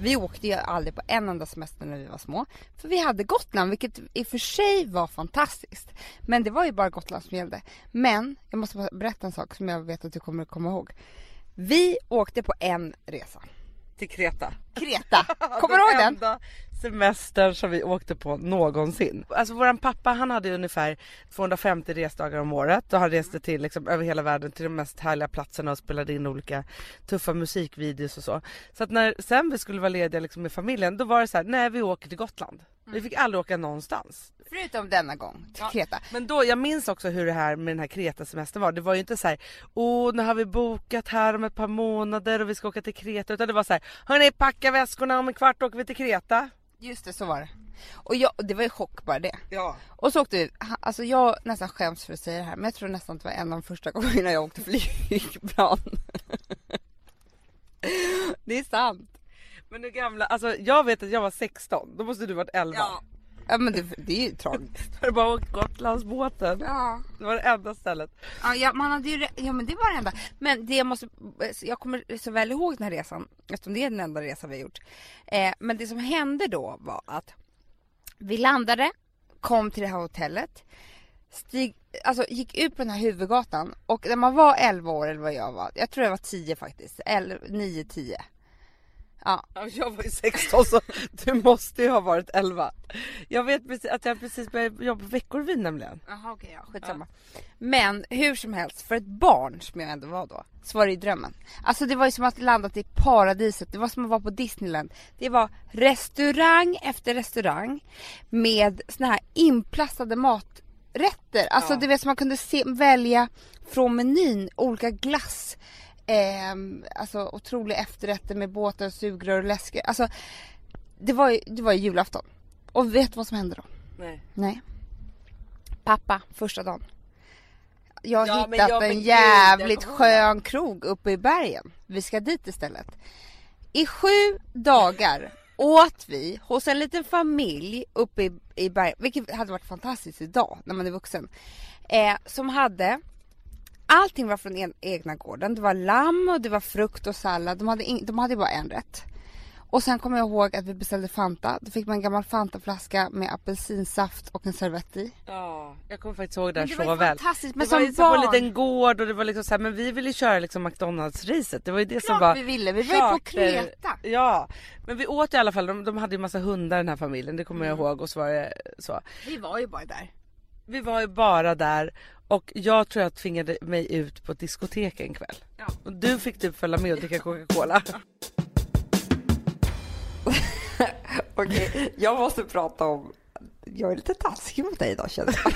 Vi åkte ju aldrig på en enda semester när vi var små. För vi hade Gotland, vilket i och för sig var fantastiskt. Men det var ju bara Gotland som gällde. Men, jag måste berätta en sak som jag vet att du kommer att komma ihåg. Vi åkte på en resa. Till Kreta. Kreta. Kommer du ihåg den? Semestern som vi åkte på någonsin. Alltså våran pappa han hade ungefär 250 resdagar om året och han reste till liksom över hela världen till de mest härliga platserna och spelade in olika tuffa musikvideos och så. Så att när sen vi skulle vara lediga liksom med familjen då var det så här: nej vi åker till Gotland. Vi fick aldrig åka någonstans. Förutom denna gång till Kreta. Men då, jag minns också hur det här med den här Kreta-semestern var. Det var ju inte så här, åh nu har vi bokat här om ett par månader och vi ska åka till Kreta. Utan det var så här, hörni packa väskorna om en kvart åker vi till Kreta. Just det, så var det. Och jag, det var ju chock bara det. Ja. Och så åkte vi, alltså jag nästan skäms för att säga det här men jag tror nästan att det var en av de första gångerna jag åkte flygplan. det är sant. Men du gamla, alltså jag vet att jag var 16, då måste du varit 11. Ja. Ja men det, det är ju tragiskt. Har du bara åkt Gotlandsbåten? Ja. Det var det enda stället. Ja, ja, man hade ju, ja men det var det enda. Men det jag måste, jag kommer så väl ihåg den här resan eftersom det är den enda resan vi har gjort. Eh, men det som hände då var att vi landade, kom till det här hotellet, stig, alltså gick ut på den här huvudgatan och när man var 11 år eller vad jag var, jag tror jag var 10 faktiskt, 9, 10. Ja, Ja, jag var ju 16 så du måste ju ha varit 11. Jag vet precis att jag precis började jobba på Veckorevyn nämligen. Jaha okej, ja, skitsamma. Men hur som helst, för ett barn som jag ändå var då, så var det ju drömmen. Alltså det var ju som att landat i paradiset, det var som att vara på Disneyland. Det var restaurang efter restaurang med såna här inplastade maträtter. Alltså du vet som man kunde se, välja från menyn olika glass. Ehm, alltså otroliga efterrätter med båtar, sugrör och läsker. Alltså det var ju, det var ju julafton. Och vet du vad som hände då? Nej. Nej. Pappa, första dagen. Jag har Ja, hittat ja, men en gud, jag jävligt skön krog uppe i bergen. Vi ska dit istället. I sju dagar åt vi hos en liten familj uppe i, i bergen, vilket hade varit fantastiskt idag när man är vuxen. Eh, som hade Allting var från en, egna gården. Det var lamm och det var frukt och sallad. De hade, ing, de hade bara en rätt. Och sen kommer jag ihåg att vi beställde Fanta. Då fick man en gammal Fantaflaska med apelsinsaft och en servett i. Ja, jag kommer faktiskt ihåg det här Men det så var väl. fantastiskt, men det var som ju så på en barn. liten gård och det var liksom så här, men vi ville köra liksom McDonalds-racet. Det var ju det som Klart var vi ville, vi var ju på Kreta. Ja, men vi åt i alla fall, de, de hade ju massa hundar den här familjen, det kommer Mm. jag ihåg och så var det så. Vi var ju bara där. Vi var ju bara där och jag tror jag tvingade mig ut på ett diskotek en kväll. Ja. Och du fick typ följa med och dricka Coca-Cola. Okej, jag måste prata om... Jag är lite taskig mot dig idag känner jag.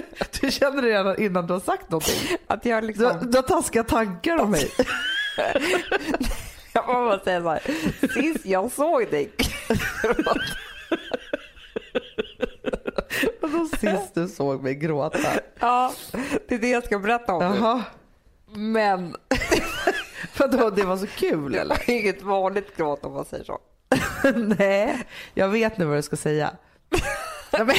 Du känner det redan innan du har sagt någonting. Att jag Du, liksom... du har taskiga tankar om mig. Jag bara säga så här. Sist jag såg dig. Vadå sist du såg mig gråta? Ja, det är det jag ska berätta om nu. Jaha. Men Vadå, det var så kul det eller? var inget vanligt gråt om man säger så. Nej, jag vet nu vad du ska säga. Ja, men,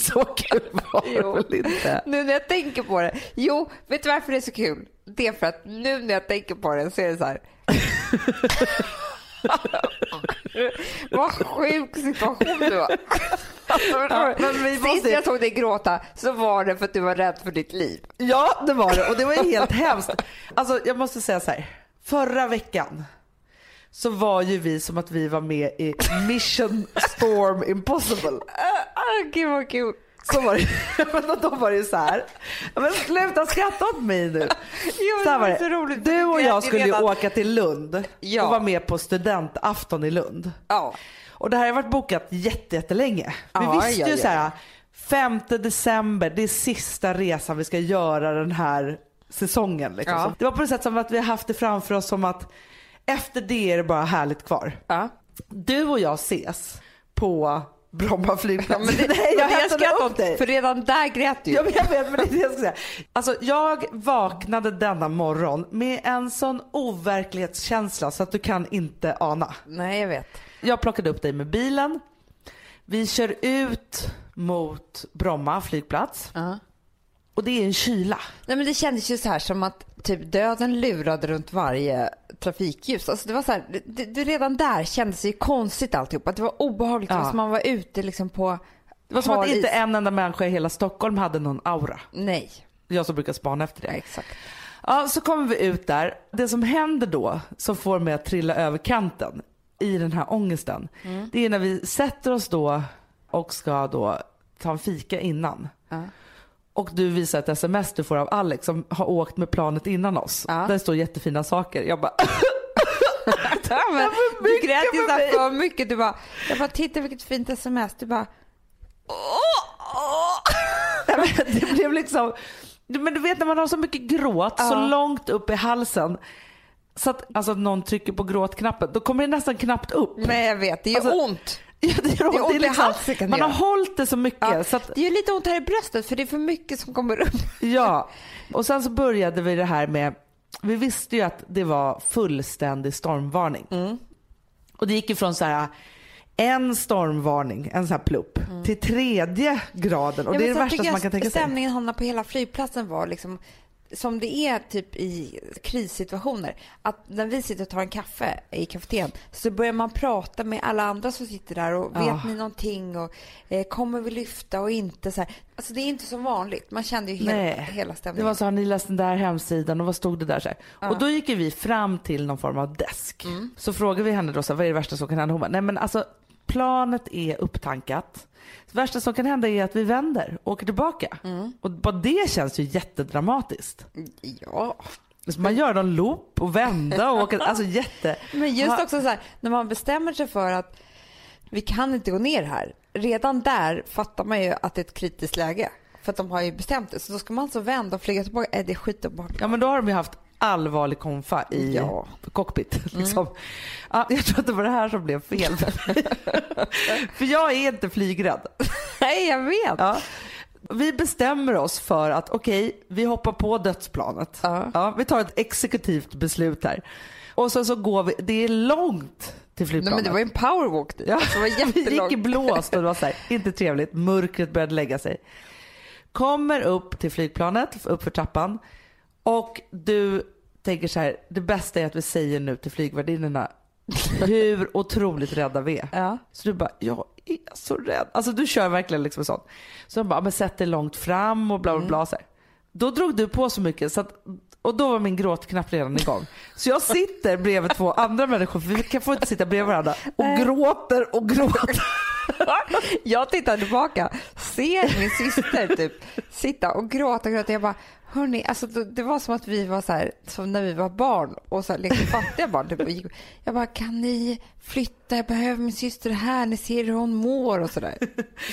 så kul var det väl inte? Nu när jag tänker på det. Jo, vet du varför det är så kul? Det är för att nu när jag tänker på det så är det så här. Vad sjuk situation du var. Alltså, du? men vi Sist måste- jag såg dig gråta så var det för att du var rädd för ditt liv. Ja, det var det och det var helt hemskt. Alltså jag måste säga så här. Förra veckan så var ju vi som att vi var med i Mission Storm Impossible. Ah, gud vad kul. Så var det. Men då var det ju så här. Men sluta skratta åt mig nu. Jo, Så var det så roligt. Du och Jag skulle ju åka till Lund Ja. och vara med på studentafton i Lund. Ja. Och det här har varit bokat jätte, jättelänge. Vi Ja, visste ju ja. så här, 5 december, det är sista resan vi ska göra den här säsongen. Liksom. Ja. Det var på något sätt som att vi har haft det framför oss som att efter det är det bara härligt kvar. Ja. Du och jag ses på Bromma flygplats. Men det, Nej, jag, jag upp åt dig. för redan där grät du. Ja, men jag vet, men det är det jag ska säga. Alltså, jag vaknade denna morgon med en sån overklighetskänsla så att du kan inte ana. Nej, jag vet. Jag plockade upp dig med bilen. Vi kör ut mot Bromma flygplats och det är en kyla. Nej, men det kändes ju så här som att typ döden lurade runt varje trafikljus. Alltså det var så här, det, det, redan där kändes det ju konstigt alltihop. Att det var obehagligt. Det var Ja. som man var ute liksom på Det var som att inte en enda människa i hela Stockholm hade någon aura. Nej, Jag som brukar spana efter ja, det. exakt. Ja, så kommer vi ut där. Det som händer då, som får mig att trilla över kanten i den här ångesten, det är när vi sätter oss då och ska då ta en fika innan. Ja. Och du visar ett sms du får av Alex som har åkt med planet innan oss. Ja. Där står jättefina saker. Jag bara, Ja, men, du grät ju för så här mig. för mycket. Du bara, jag bara, titta vilket fint sms. Du bara, Nej, men det blev liksom, men du vet när man har så mycket gråt så Ja. långt upp i halsen så att alltså, någon trycker på gråtknappen, då kommer det nästan knappt upp. nej jag vet, det gör Alltså, ont. Ja, det gör ont. Det är ont i liksom- halsen man har hållit det så mycket. Ja, Så att, det gör lite ont här i bröstet för det är för mycket som kommer upp. ja. Och sen så började vi det här med, vi visste ju att det var fullständig stormvarning. Mm. Och det gick ifrån så här en stormvarning, en sån här plupp, till tredje graden. Och Mm. Ja, det är det värsta som man kan tänka sig. Stämningen hamnar på hela flygplatsen var liksom som det är typ i krissituationer. Att när vi sitter och tar en kaffe i kafeterian så börjar man prata med alla andra som sitter där och vet ni någonting och eh, kommer vi lyfta och inte så här. Alltså det är inte som vanligt. Man kände ju hela, Nej, hela Det stämningen. var så, har ni läst den där hemsidan och vad stod det där? Så här. Och då gick vi fram till någon form av desk. Mm. Så frågade vi henne då, så här, vad är det värsta som kan hända? Hon bara, nej men alltså planet är upptankat. Det värsta som kan hända är att vi vänder och åker tillbaka. Mm. Och bara det känns ju jättedramatiskt. Ja, Så man gör någon loop och vända och åka, alltså jätte... men just också så här när man bestämmer sig för att vi kan inte gå ner här. Redan där fattar man ju att det är ett kritiskt läge. För att de har ju bestämt det. Så då ska man alltså vända och flyga tillbaka. Äh, det är skitobehagligt. Ja men då har de ju haft allvarlig konfa i Ja. cockpit. Liksom. Ja, jag tror att det var det här som blev fel. För jag är inte flygrädd. Nej, jag vet. Ja. Vi bestämmer oss för att okej, vi hoppar på dödsplanet. Ja. vi tar ett exekutivt beslut här. Och så, så går vi, det är långt till Nej, flygplanet. men det var en powerwalk dit. Ja, Det var vi gick i blåst och det var så här, inte trevligt. Mörkret började lägga sig. Kommer upp till flygplanet, upp för trappan och du tänker så här, det bästa är att vi säger nu till flygvärdinnorna hur otroligt rädda vi är. Ja. Så du bara, jag är så rädd. Alltså du kör verkligen liksom sånt. Så de bara, men sätt dig långt fram och bla bla bla. Så här. Då drog du på så mycket så att, och då var min gråtknapp redan igång. Så jag sitter bredvid två andra människor, för vi kan få inte sitta bredvid varandra, och gråter och gråter. Jag tittar tillbaka, ser min syster typ sitta och gråta och gråta. Jag bara, hörni, alltså det var som att vi var så här, som när vi var barn och så här, lekte fattiga barn. Typ, och gick, jag bara, kan ni flytta? Jag behöver min syster här. Ni ser hur hon mår och sådär.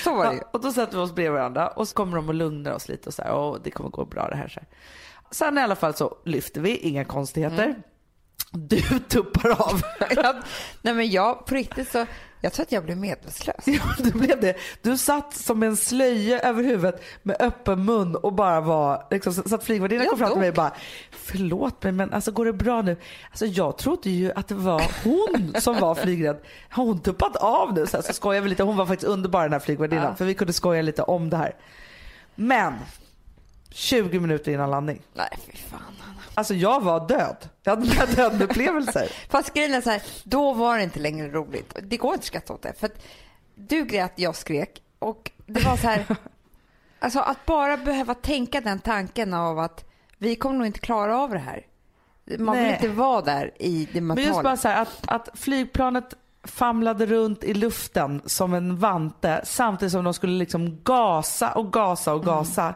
Så var det ju. Ja, och då sätter vi oss bredvid varandra och så kommer de och lugnar oss lite och så här, och det kommer gå bra det här. Så här. Sen i alla fall så lyfter vi, inga konstigheter. Du tuppar av. Jag, nej men jag, på riktigt så, jag tror att jag blev medvetslös. Ja, det blev det. Du satt som en slöja över huvudet med öppen mun och bara var, liksom, så att flygvärdinnan kom fram till mig och bara, förlåt mig men alltså går det bra nu? Alltså jag trodde ju att det var hon som var flygrädd. Har hon tuppat av nu? Så, här, så skojar vi lite. Hon var faktiskt underbar den här flygvärdinnan Ja. för vi kunde skoja lite om det här. Men 20 minuter innan landning. Nej, fy fan. Alltså jag var död. Jag hade mina dödupplevelser. Fast grejen är så här, då var det inte längre roligt. Det går inte att skratta åt det. För att du grät, jag skrek. Och det var så här, alltså att bara behöva tänka den tanken av att vi kommer nog inte klara av det här. Man vill Nej. inte vara där i det Men just mentala. bara så här att, att flygplanet famlade runt i luften som en vante samtidigt som de skulle liksom gasa och gasa och gasa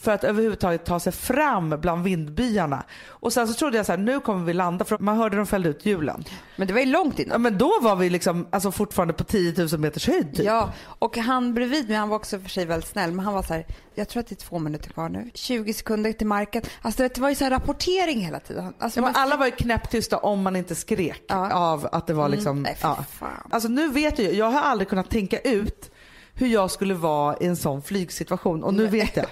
för att överhuvudtaget ta sig fram bland vindbyarna. Och sen så trodde jag så här, nu kommer vi landa för man hörde dem fällde ut hjulen. Men det var ju långt Ja, innan. men då var vi liksom alltså fortfarande på 10 000 meters höjd typ. Ja, och han bredvid mig, han var också för sig väldigt snäll, men han var så här, jag tror att det är två minuter kvar nu. 20 sekunder till marken. Alltså det var ju så här rapportering hela tiden. Alltså, Ja, man- alla var ju knäpptysta om man inte skrek Ja. av att det var liksom... nej, för ja. Fan. Alltså nu vet jag jag har aldrig kunnat tänka ut hur jag skulle vara i en sån flygsituation och nu vet jag.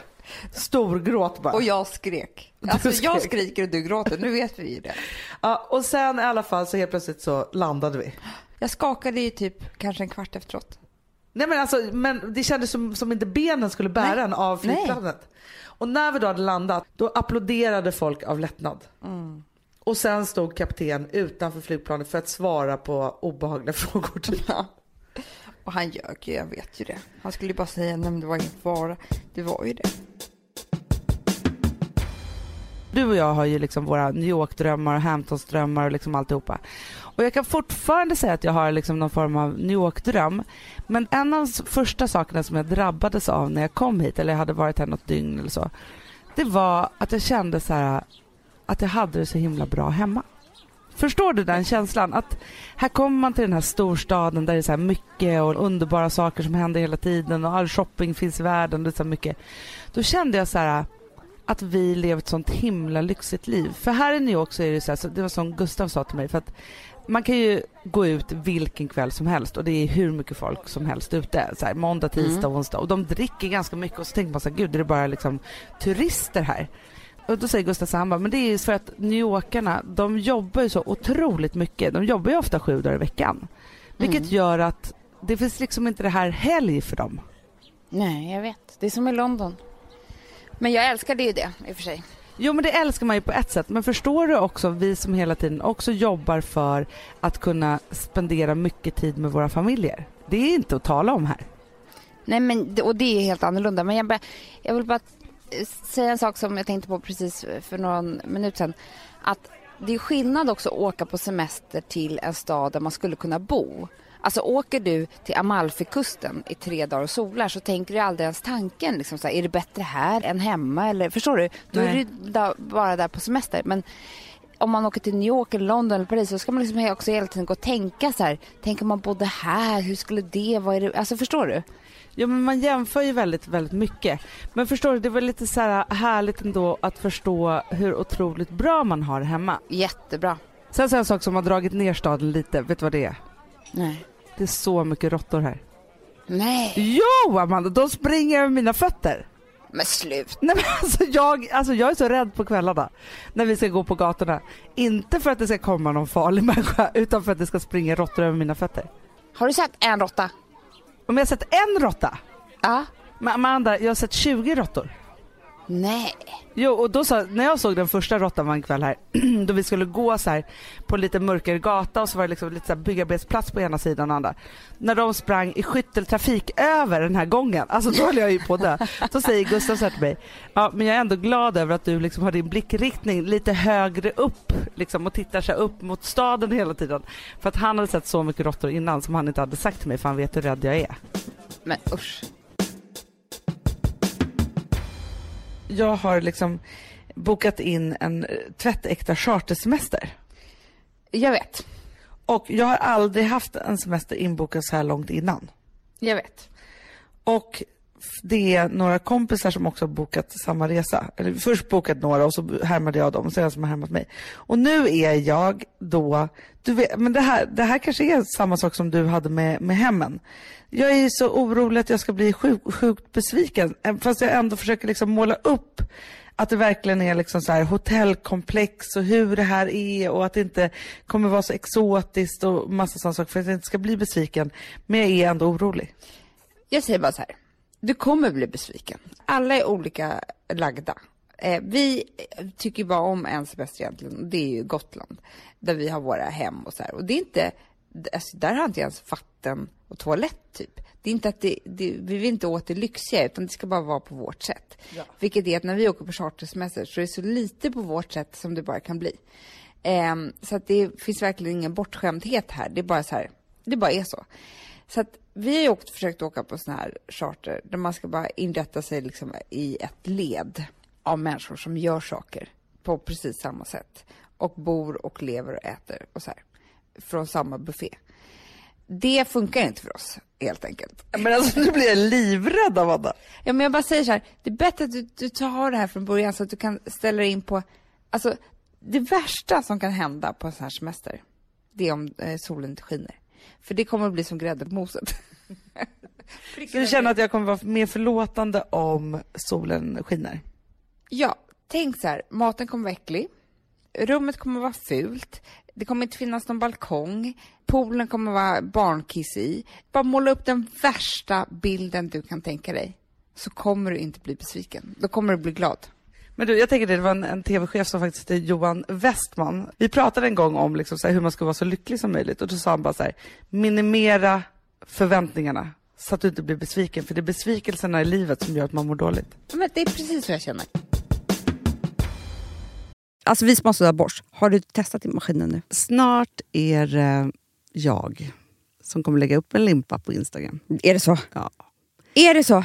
Storgråt bara. Och jag skrek. Alltså jag skrek. skriker och du gråter, nu vet vi ju det. Ja, och sen i alla fall så helt plötsligt så landade vi. Jag skakade ju typ kanske en kvart efteråt. Nej men alltså, men det kändes som, som inte benen skulle bära Nej. en av Nej. flygplanet. Och när vi då hade landat, då applåderade folk av lättnad. Mm. Och sen stod kapten utanför flygplanet för att svara på obehagliga frågor. Ja. Och han ljög ju, jag vet ju det. Han skulle ju bara säga nej men det var ingen fara. Det var ju det. Du och jag har ju liksom våra New York-drömmar och Hamptons-drömmar och liksom alltihopa. Och jag kan fortfarande säga att jag har liksom någon form av New York-dröm. Men en av de första sakerna som jag drabbades av när jag kom hit, eller jag hade varit här något dygn eller så, det var att jag kände så här att jag hade det så himla bra hemma. Förstår du den känslan? Att här kommer man till den här storstaden där det är så mycket och underbara saker som händer hela tiden och all shopping finns i världen. Det är så mycket. Då kände jag så här att vi lever ett sånt himla lyxigt liv. För här i New York så är det så här, det var som Gustav sa till mig, för att man kan ju gå ut vilken kväll som helst och det är hur mycket folk som helst ute. Så här, måndag, tisdag, onsdag. Och de dricker ganska mycket och så tänker man så här, gud är det bara liksom turister här? Och då säger Gustav så han bara, men det är ju för att New Yorkarna, de jobbar ju så otroligt mycket. De jobbar ju ofta sju dagar i veckan. Vilket gör att det finns liksom inte det här helg för dem. Nej, jag vet. Det är som i London. Men jag älskade ju det i och för sig. Jo men det älskar man ju på ett sätt. Men förstår du också, vi som hela tiden också jobbar för att kunna spendera mycket tid med våra familjer. Det är inte att tala om här. Nej, men och det är helt annorlunda. Men jag, bara, jag vill bara säga en sak som jag tänkte på precis för någon minut sedan. Att det är skillnad också att åka på semester till en stad där man skulle kunna bo. Alltså åker du till Amalfikusten i tre dagar och solar så tänker du aldrig ens tanken. Liksom så här, är det bättre här än hemma? Eller, förstår du? Då Nej. är du da, bara där på semester. Men om man åker till New York, eller London eller Paris så ska man liksom också hela tiden gå och tänka så här. Tänk om man bodde här, hur skulle det vara? Alltså förstår du? Ja men man jämför ju väldigt, väldigt mycket. Men förstår du, det var lite så här härligt ändå att förstå hur otroligt bra man har det hemma. Jättebra. Sen så en sak som har dragit ner staden lite, vet du vad det är? Nej. Det är så mycket råttor här. Nej, Jo Amanda, de springer över mina fötter. men slut. Nej men alltså jag, alltså jag är så rädd på kvällarna när vi ska gå på gatorna. Inte för att det ska komma någon farlig människa utan för att det ska springa råttor över mina fötter. Har du sett en råtta? Om jag har sett en råtta, Ja. men Amanda jag har sett 20 råttor. Nej. Jo och då sa, när jag såg den första råttan var en kväll här då vi skulle gå så här på lite mörkare gata och så var det liksom lite så här byggarbetsplats på ena sidan och andra. När de sprang i skytteltrafik över den här gången, alltså då höll jag ju på att dö. Då säger Gustav så här till mig, ja men jag är ändå glad över att du liksom har din blickriktning lite högre upp liksom och tittar så upp mot staden hela tiden. För att han hade sett så mycket råttor innan som han inte hade sagt till mig för han vet hur rädd jag är. Men usch. Jag har liksom bokat in en eh, tvättäkta chartersemester. Jag vet. Och jag har aldrig haft en semester inbokad så här långt innan. Jag vet. Och det är några kompisar som också har bokat samma resa. Eller först bokat några och så härmade jag dem och sen en som har härmat mig. Och nu är jag då, du vet, men det här, det här kanske är samma sak som du hade med, med hemmen. Jag är så orolig att jag ska bli sjuk, sjukt besviken. Eh, fast jag ändå försöker liksom måla upp att det verkligen är liksom så här hotellkomplex och hur det här är och att det inte kommer vara så exotiskt och massa sådana saker för att jag inte ska bli besviken. Men jag är ändå orolig. Jag säger bara så här. Du kommer bli besviken. Alla är olika lagda. Eh, vi tycker bara om en semester egentligen och det är ju Gotland. Där vi har våra hem och så här. Och det är inte, alltså, där har inte ens vatten och toalett typ. Det är inte att det, det, vi vill inte åt det lyxiga utan det ska bara vara på vårt sätt. Vilket är att när vi åker på chartersemester så är det så lite på vårt sätt som det bara kan bli. Ehm, så att det finns verkligen ingen bortskämdhet här. Det är bara så här, det bara är så. Så att vi har ju åkt, försökt åka på såna här charter där man ska bara inrätta sig liksom i ett led av människor som gör saker på precis samma sätt. Och bor och lever och äter och så här. Från samma buffé. Det funkar inte för oss, helt enkelt. Men alltså nu blir jag livrädd Amanda. Ja, men jag bara säger så här, det är bättre att du, du tar det här från början så att du kan ställa dig in på, alltså det värsta som kan hända på en sån här semester, det är om eh, solen inte skiner. För det kommer att bli som grädde på moset. Så du känner att jag kommer vara mer förlåtande om solen skiner? Ja, tänk så här, maten kommer vara äcklig, rummet kommer vara fult, det kommer inte finnas någon balkong, poolen kommer vara barnkiss i. Bara måla upp den värsta bilden du kan tänka dig, så kommer du inte bli besviken. Då kommer du bli glad. Men du, jag tänker det, det var en, en tv-chef som faktiskt heter Johan Westman. Vi pratade en gång om liksom så här, hur man ska vara så lycklig som möjligt och då sa han bara så här, minimera förväntningarna så att du inte blir besviken, för det är besvikelserna i livet som gör att man mår dåligt. Men det är precis så jag känner. Alltså vi sponsrar av Bosch. Har du testat i maskinen nu? Snart är det jag som kommer lägga upp en limpa på Instagram. Är det så? Ja. Är det så?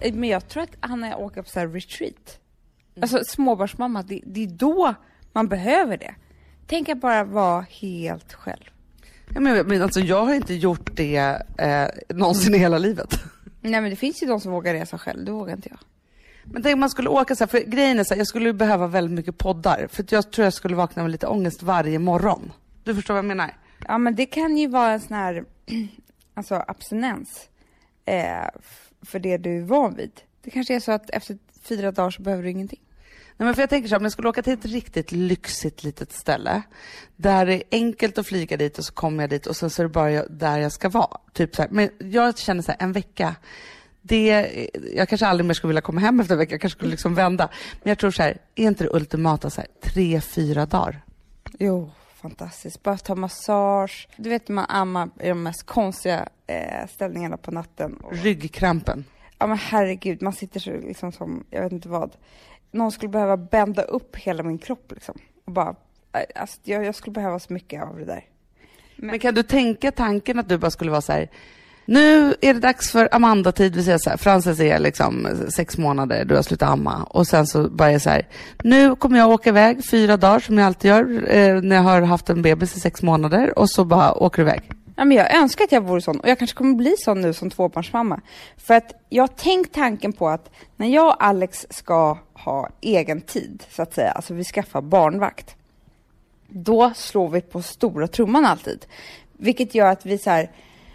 Men jag tror att han är åker på så här retreat. Alltså småbarnsmamma, det, det är då man behöver det. Tänk att bara vara helt själv. Ja, men, men alltså, jag har inte gjort det eh, någonsin i hela livet. Nej men det finns ju de som vågar resa själv, det vågar inte jag. Men tänk om man skulle åka så här, för grejen är så här, jag skulle behöva väldigt mycket poddar. För jag tror jag skulle vakna med lite ångest varje morgon. Du förstår vad jag menar? Ja men det kan ju vara en sån här alltså abstinens eh, för det du är van vid. Det kanske är så att efter fyra dagar så behöver du ingenting. Nej, men för jag tänker så här, om jag skulle åka till ett riktigt lyxigt litet ställe där det är enkelt att flyga dit och så kommer jag dit och sen så är det bara jag, där jag ska vara. Typ så här. Men jag känner så här, en vecka, det, jag kanske aldrig mer skulle vilja komma hem efter en vecka, jag kanske skulle liksom vända. Men jag tror så här, är inte det ultimata så här, tre, fyra dagar? Jo, fantastiskt. Bara ta massage. Du vet man ammar i de mest konstiga eh, ställningarna på natten. Och, Ryggkrampen. ja men herregud, man sitter så liksom som, jag vet inte vad. Någon skulle behöva bända upp hela min kropp liksom. Och bara, eh, alltså, jag, jag skulle behöva så mycket av det där. Men kan du tänka tanken att du bara skulle vara så här, nu är det dags för Amanda-tid, vi säger så här, Frances är liksom sex månader, du har slutat amma. Och sen så bara är så här, nu kommer jag åka iväg fyra dagar som jag alltid gör eh, när jag har haft en bebis i sex månader och så bara åker du iväg. Ja, men jag önskar att jag vore sån och jag kanske kommer bli sån nu som tvåbarnsmamma. För att jag har tänkt tanken på att när jag och Alex ska ha egen tid, så att säga, alltså vi skaffar barnvakt, då slår vi på stora trumman alltid. Vilket gör att vi så här,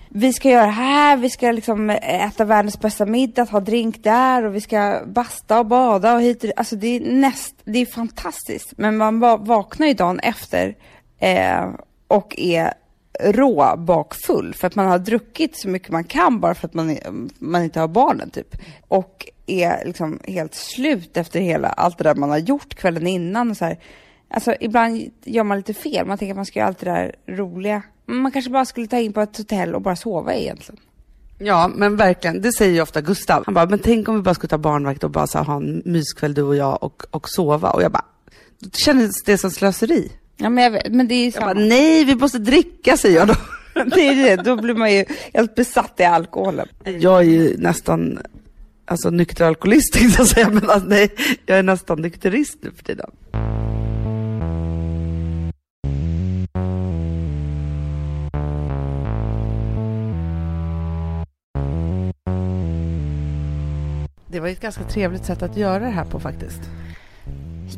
vi ska göra det här, vi ska liksom äta världens bästa middag, ha drink där och vi ska basta och bada och hit och dit. Alltså det är näst, det är fantastiskt. Men man vaknar ju dagen efter eh, och är rå bakfull för att man har druckit så mycket man kan bara för att man, man inte har barnen typ. Och är liksom helt slut efter hela, allt det där man har gjort kvällen innan och så här. Alltså ibland gör man lite fel, man tänker att man ska göra allt det där roliga. Man kanske bara skulle ta in på ett hotell och bara sova egentligen. Ja, men verkligen. Det säger ju ofta Gustav. Han bara, men tänk om vi bara skulle ta barnvakt och bara så här, ha en myskväll du och jag och, och sova. Och jag bara, då kändes det som slöseri. Ja men jag vet, men det är ju Jag samma. bara, nej vi måste dricka säger jag då. det är det, då blir man ju helt besatt i alkoholen. Jag är ju nästan alltså, nykter alkoholist tänkte jag säga, men alltså, nej, jag är nästan nykterist nu för tiden. Det var ett ganska trevligt sätt att göra det här på faktiskt.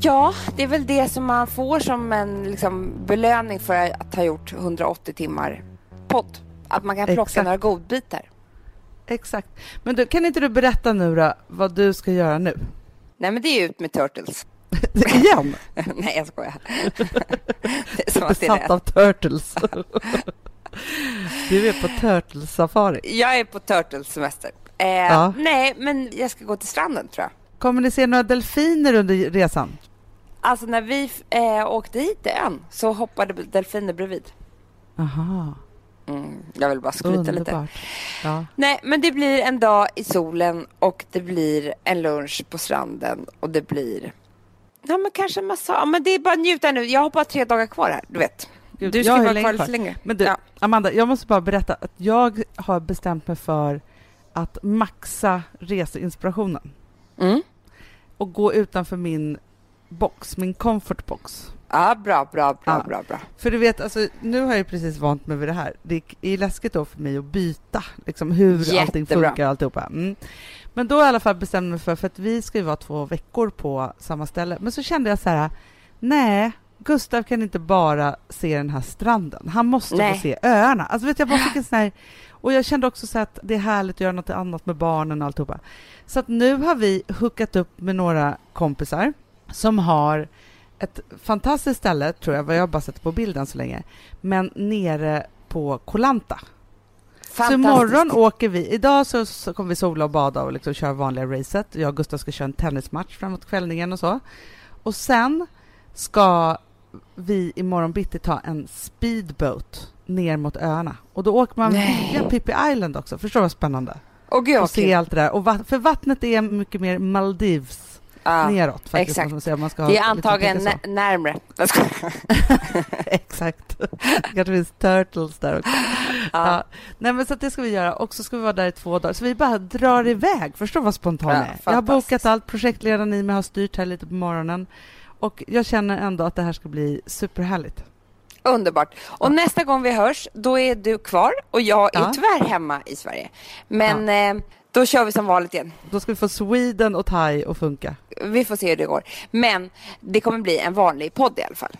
Ja, det är väl det som man får som en liksom, belöning för att ha gjort 180 timmar podd. Att man kan plocka Exakt. några godbitar. Exakt. Men du, kan inte du berätta nu då vad du ska göra nu? Nej, men det är ut med Turtles. Igen? Nej, jag skojar. det är Besatt av turtles. du är på turtles-safari. Jag är på Turtles semester. Eh, Ja. Nej, men jag ska gå till stranden tror jag. Kommer ni se några delfiner under resan? Alltså när vi eh, åkte hit till ön så hoppade delfiner bredvid. Aha, Mm, jag vill bara skryta lite. underbart. Ja. Nej, men det blir en dag i solen och det blir en lunch på stranden och det blir... Ja, men kanske en massa... Ja, men det är bara att njuta nu. Jag har bara tre dagar kvar här, du vet. Gud, du ska vara kvar. lite längre. Men du, Ja. Amanda, jag måste bara berätta att jag har bestämt mig för att maxa reseinspirationen Mm. och gå utanför min box, min comfort box. Ja, bra, bra, bra, Ja. bra, bra. För du vet, alltså, nu har jag precis vant mig vid det här. Det är läskigt då för mig att byta, liksom hur allting Jättebra. funkar och alltihopa. Mm. Men då har jag i alla fall bestämt mig för, för att vi ska ju vara två veckor på samma ställe. Men så kände jag så här, nej, Gustav kan inte bara se den här stranden. Han måste Nej. få se öarna. Alltså vet jag bara fick en sån här, och jag kände också så att det är härligt att göra något annat med barnen och alltihopa. Så att nu har vi hookat upp med några kompisar som har ett fantastiskt ställe, tror jag, vad jag bara sett på bilden så länge, men nere på Kolanta. Så imorgon åker vi, idag så, så kommer vi sola och bada och liksom köra vanliga racet. Jag och Gustav ska köra en tennismatch framåt kvällningen och så. Och sen ska vi imorgon bitti ta en speedboat ner mot öarna. Och då åker man Nej. via Pippi Island också. Förstår du vad spännande? Och vad se allt det där. Och va- för vattnet är mycket mer Maldives Ja, neråt faktiskt. exakt. man säga, man ska det är antagligen närmre. Exakt. Det kanske finns turtles där också. Ja. Ja. Nej, men så det ska vi göra. Och så ska vi vara där i två dagar. Så vi bara drar iväg. Förstår vad spontan Ja, är? Jag har bokat allt. Projektledaren i mig har styrt här lite på morgonen. Och jag känner ändå att det här ska bli superhärligt. Underbart. Och nästa gång vi hörs, då är du kvar och jag är Ja. tyvärr hemma i Sverige. Men eh, då kör vi som vanligt igen. Då ska vi få Sweden och Thai att funka. Vi får se hur det går. Men det kommer bli en vanlig podd i alla fall.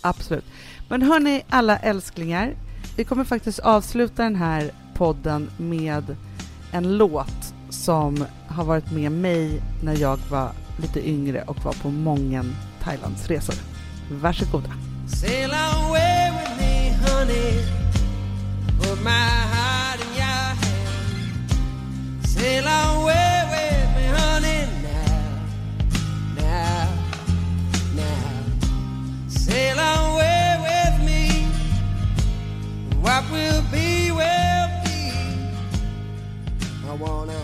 Absolut. Men hörni, alla älsklingar. Vi kommer faktiskt avsluta den här podden med en låt som har varit med mig när jag var lite yngre och var på många Thailandsresor. Varsågoda. Sail away with me, honey. Put my heart in your hand. Sail away with me, honey, now, now, now. Sail away with me. What will be, will be. I wanna